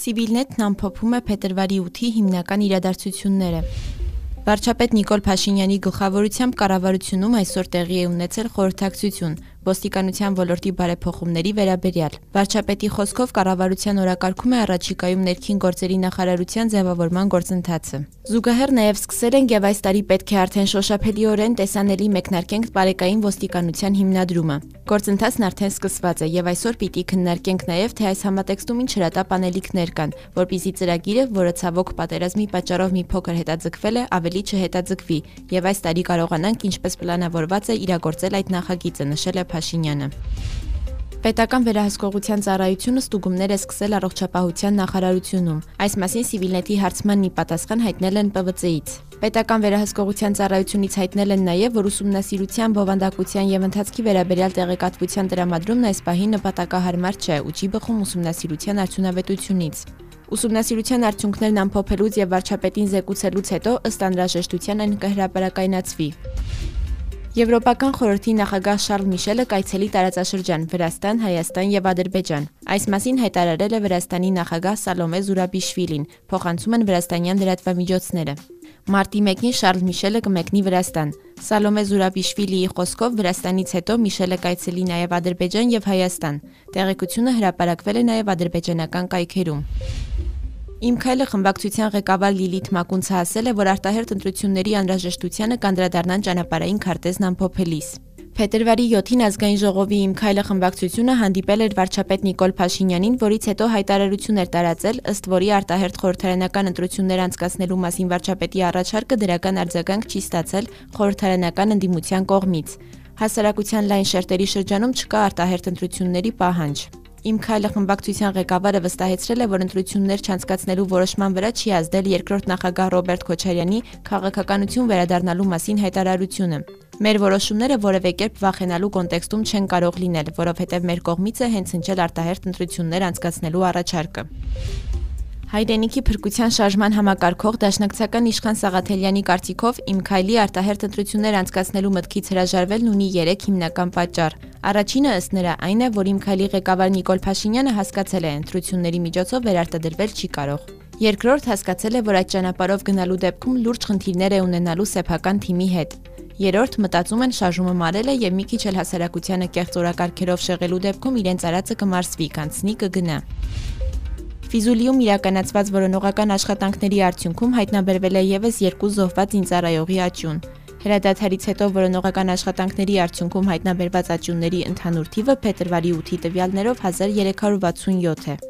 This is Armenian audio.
Civilnet-ն ամփոփում է փետրվարի 8-ի հիմնական իրադարձությունները։ Վարչապետ Նիկոլ Փաշինյանի գլխավորությամբ կառավարությունում այսօր տեղի է ունեցել խորհրդակցություն ոստիկանության ոլորտի բարեփոխումների վերաբերյալ։ Վարչապետի խոսքով կառավարության օրակարգում է առաջիկայում ներքին գործերի նախարարության ձևավորման գործընթացը։ Զուգահեռ նաև սկսել ենք եւ այս տարի պետք է արդեն շոշափելիորեն տեսանելի մեկնարկենք բարեկային ոստիկանության հիմնադրումը։ Գործընթացն արդեն սկսված է եւ այսօր պիտի քննարկենք նաեւ թե այս համատեքստում ինչ հրատապ անելիքներ կան, որpիսի ծրագիրը, որը ցավոք պատերազմի պատճառով մի փոքր հետաձգվել է, ավելի չհետաձգվի եւ այս տարի կարողանանք ինչպես պլանավորված է իրագործել այդ նախագիծը, նշել է Փաշինյանը։ Պետական վերահսկողության ծառայությունը ստուգումներ է սկսել առողջապահության նախարարությունում։ Այս մասին Civilnet-ի հարցմանն ի պատասխան հայտնել են ՊՎԾ-ից։ Պետական վերահսկողության ծառայությունից հայտնել են նաև, որ ուսումնասիրության, բովանդակության եւ ընթացքի վերաբերյալ տեղեկատվության տրամադրումն այս պահին նպատակահարմար չէ ու չի բխում ուսումնասիրության արդյունավետությունից։ Ուսումնասիրության արդյունքներն ամփոփելուց եւ վարչապետին զեկուցելուց հետո ըստ անհրաժեշտության այն կհրապարակայնացվի։ Եվրոպական խորհրդի նախագահ Շարլ Միշելը կայցելի տարածաշրջան Վրաստան, Հայաստան եւ Ադրբեջան։ Այս մասին հայտարարել է Վրաստանի նախագահ Սալոմե Զուրաբիշվիլին, փոխանցում են վրաստանյան լրատվամիջոցները։ Մարտի 1-ին Շարլ Միշելը կմեկնի Վրաստան։ Սալոմե Զուրաբիշվիլիի խոսքով Վրաստանից հետո Միշելը կայցելի նաև Ադրբեջան եւ Հայաստան։ Տեղեկությունը հրապարակվել է նաև ադրբեջանական կայքերում։ Իմ քայլը խմբակցության ղեկավար Լիլիթ Մակունցը ասել է, որ արտահերտ ընտրությունների անհրաժեշտությանը կանդրադառնան ճանապարհային քարտեզն ամփոփելիս։ Փետրվարի 7-ին ազգային ժողովի Իմ քայլը խմբակցությունը հանդիպել էր վարչապետ Նիկոլ Փաշինյանին, որից հետո հայտարարություն էր տարածել, ըստ որի արտահերտ խորհրդարանական ընտրություններ անցկացնելու մասին վարչապետի առաջարկը դրական արձագանք չի ստացել խորհրդարանական ընդդիմության կողմից։ Հասարակության լայն շերտերի շրջանում չկա արտահերտ ընտրությունների պահանջ։ Իմ քայլը խմբակցության ղեկավարը վստահեցրել է, որ ընտրություններ չանցկացնելու որոշման վրա չի ազդել երկրորդ նախագահ Ռոբերտ Քոչարյանի քաղաքականություն վերադառնալու մասին հայտարարությունը։ Մեր որոշումները որևէ կերպ վախենալու կոնտեքստում չեն կարող լինել, որովհետև մեր կողմից է հենց հնչել արտահերտ ընտրություններ անցկացնելու առաջարկը։ Հայրենիքի փրկության շարժման համակարգող Դաշնակցական Իշխան Սաղաթելյանի կարծիքով Իմ քայլի արտահերտ ընտրություններ անցկացնելու մտքից հրաժարվելն ունի 3 հիմնական պատճառ։ Առաջինը ըստ նրա այն է, որ Իմ քայլի ղեկավար Նիկոլ Փաշինյանը հասկացել է, ընտրությունների միջոցով վերարտադրվել չի կարող։ Երկրորդ հասկացել է, որ այդ ճանապարհով գնալու դեպքում լուրջ խնդիրներ է ունենալու սեփական թիմի հետ։ Երորդ մտածում են շարժումը մարել է եւ մի քիչ էլ հասարակությանը կեղծ օրակարգերով շեղելու դեպքում իրենց արածը կմարսվի, կանցնի կգնա։ Ֆիզուլիում իրականացված որոնողական աշխատանքների արդյունքում հայտնաբերվել է եւս երկու զոհված ինձարայողի աճյուն։ Հրադադարից հետո որոնողական աշխատանքների արդյունքում հայտնաբերված աճյունների ընդհանուր թիվը փետրվարի 8-ի տվյալներով 1367 է։